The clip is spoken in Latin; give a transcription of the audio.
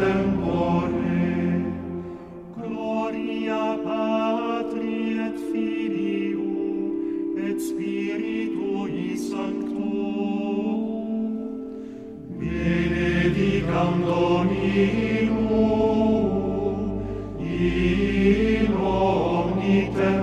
tempore. Gloria patri et filio et spiritui sancto. Benedicam dominum in omnitem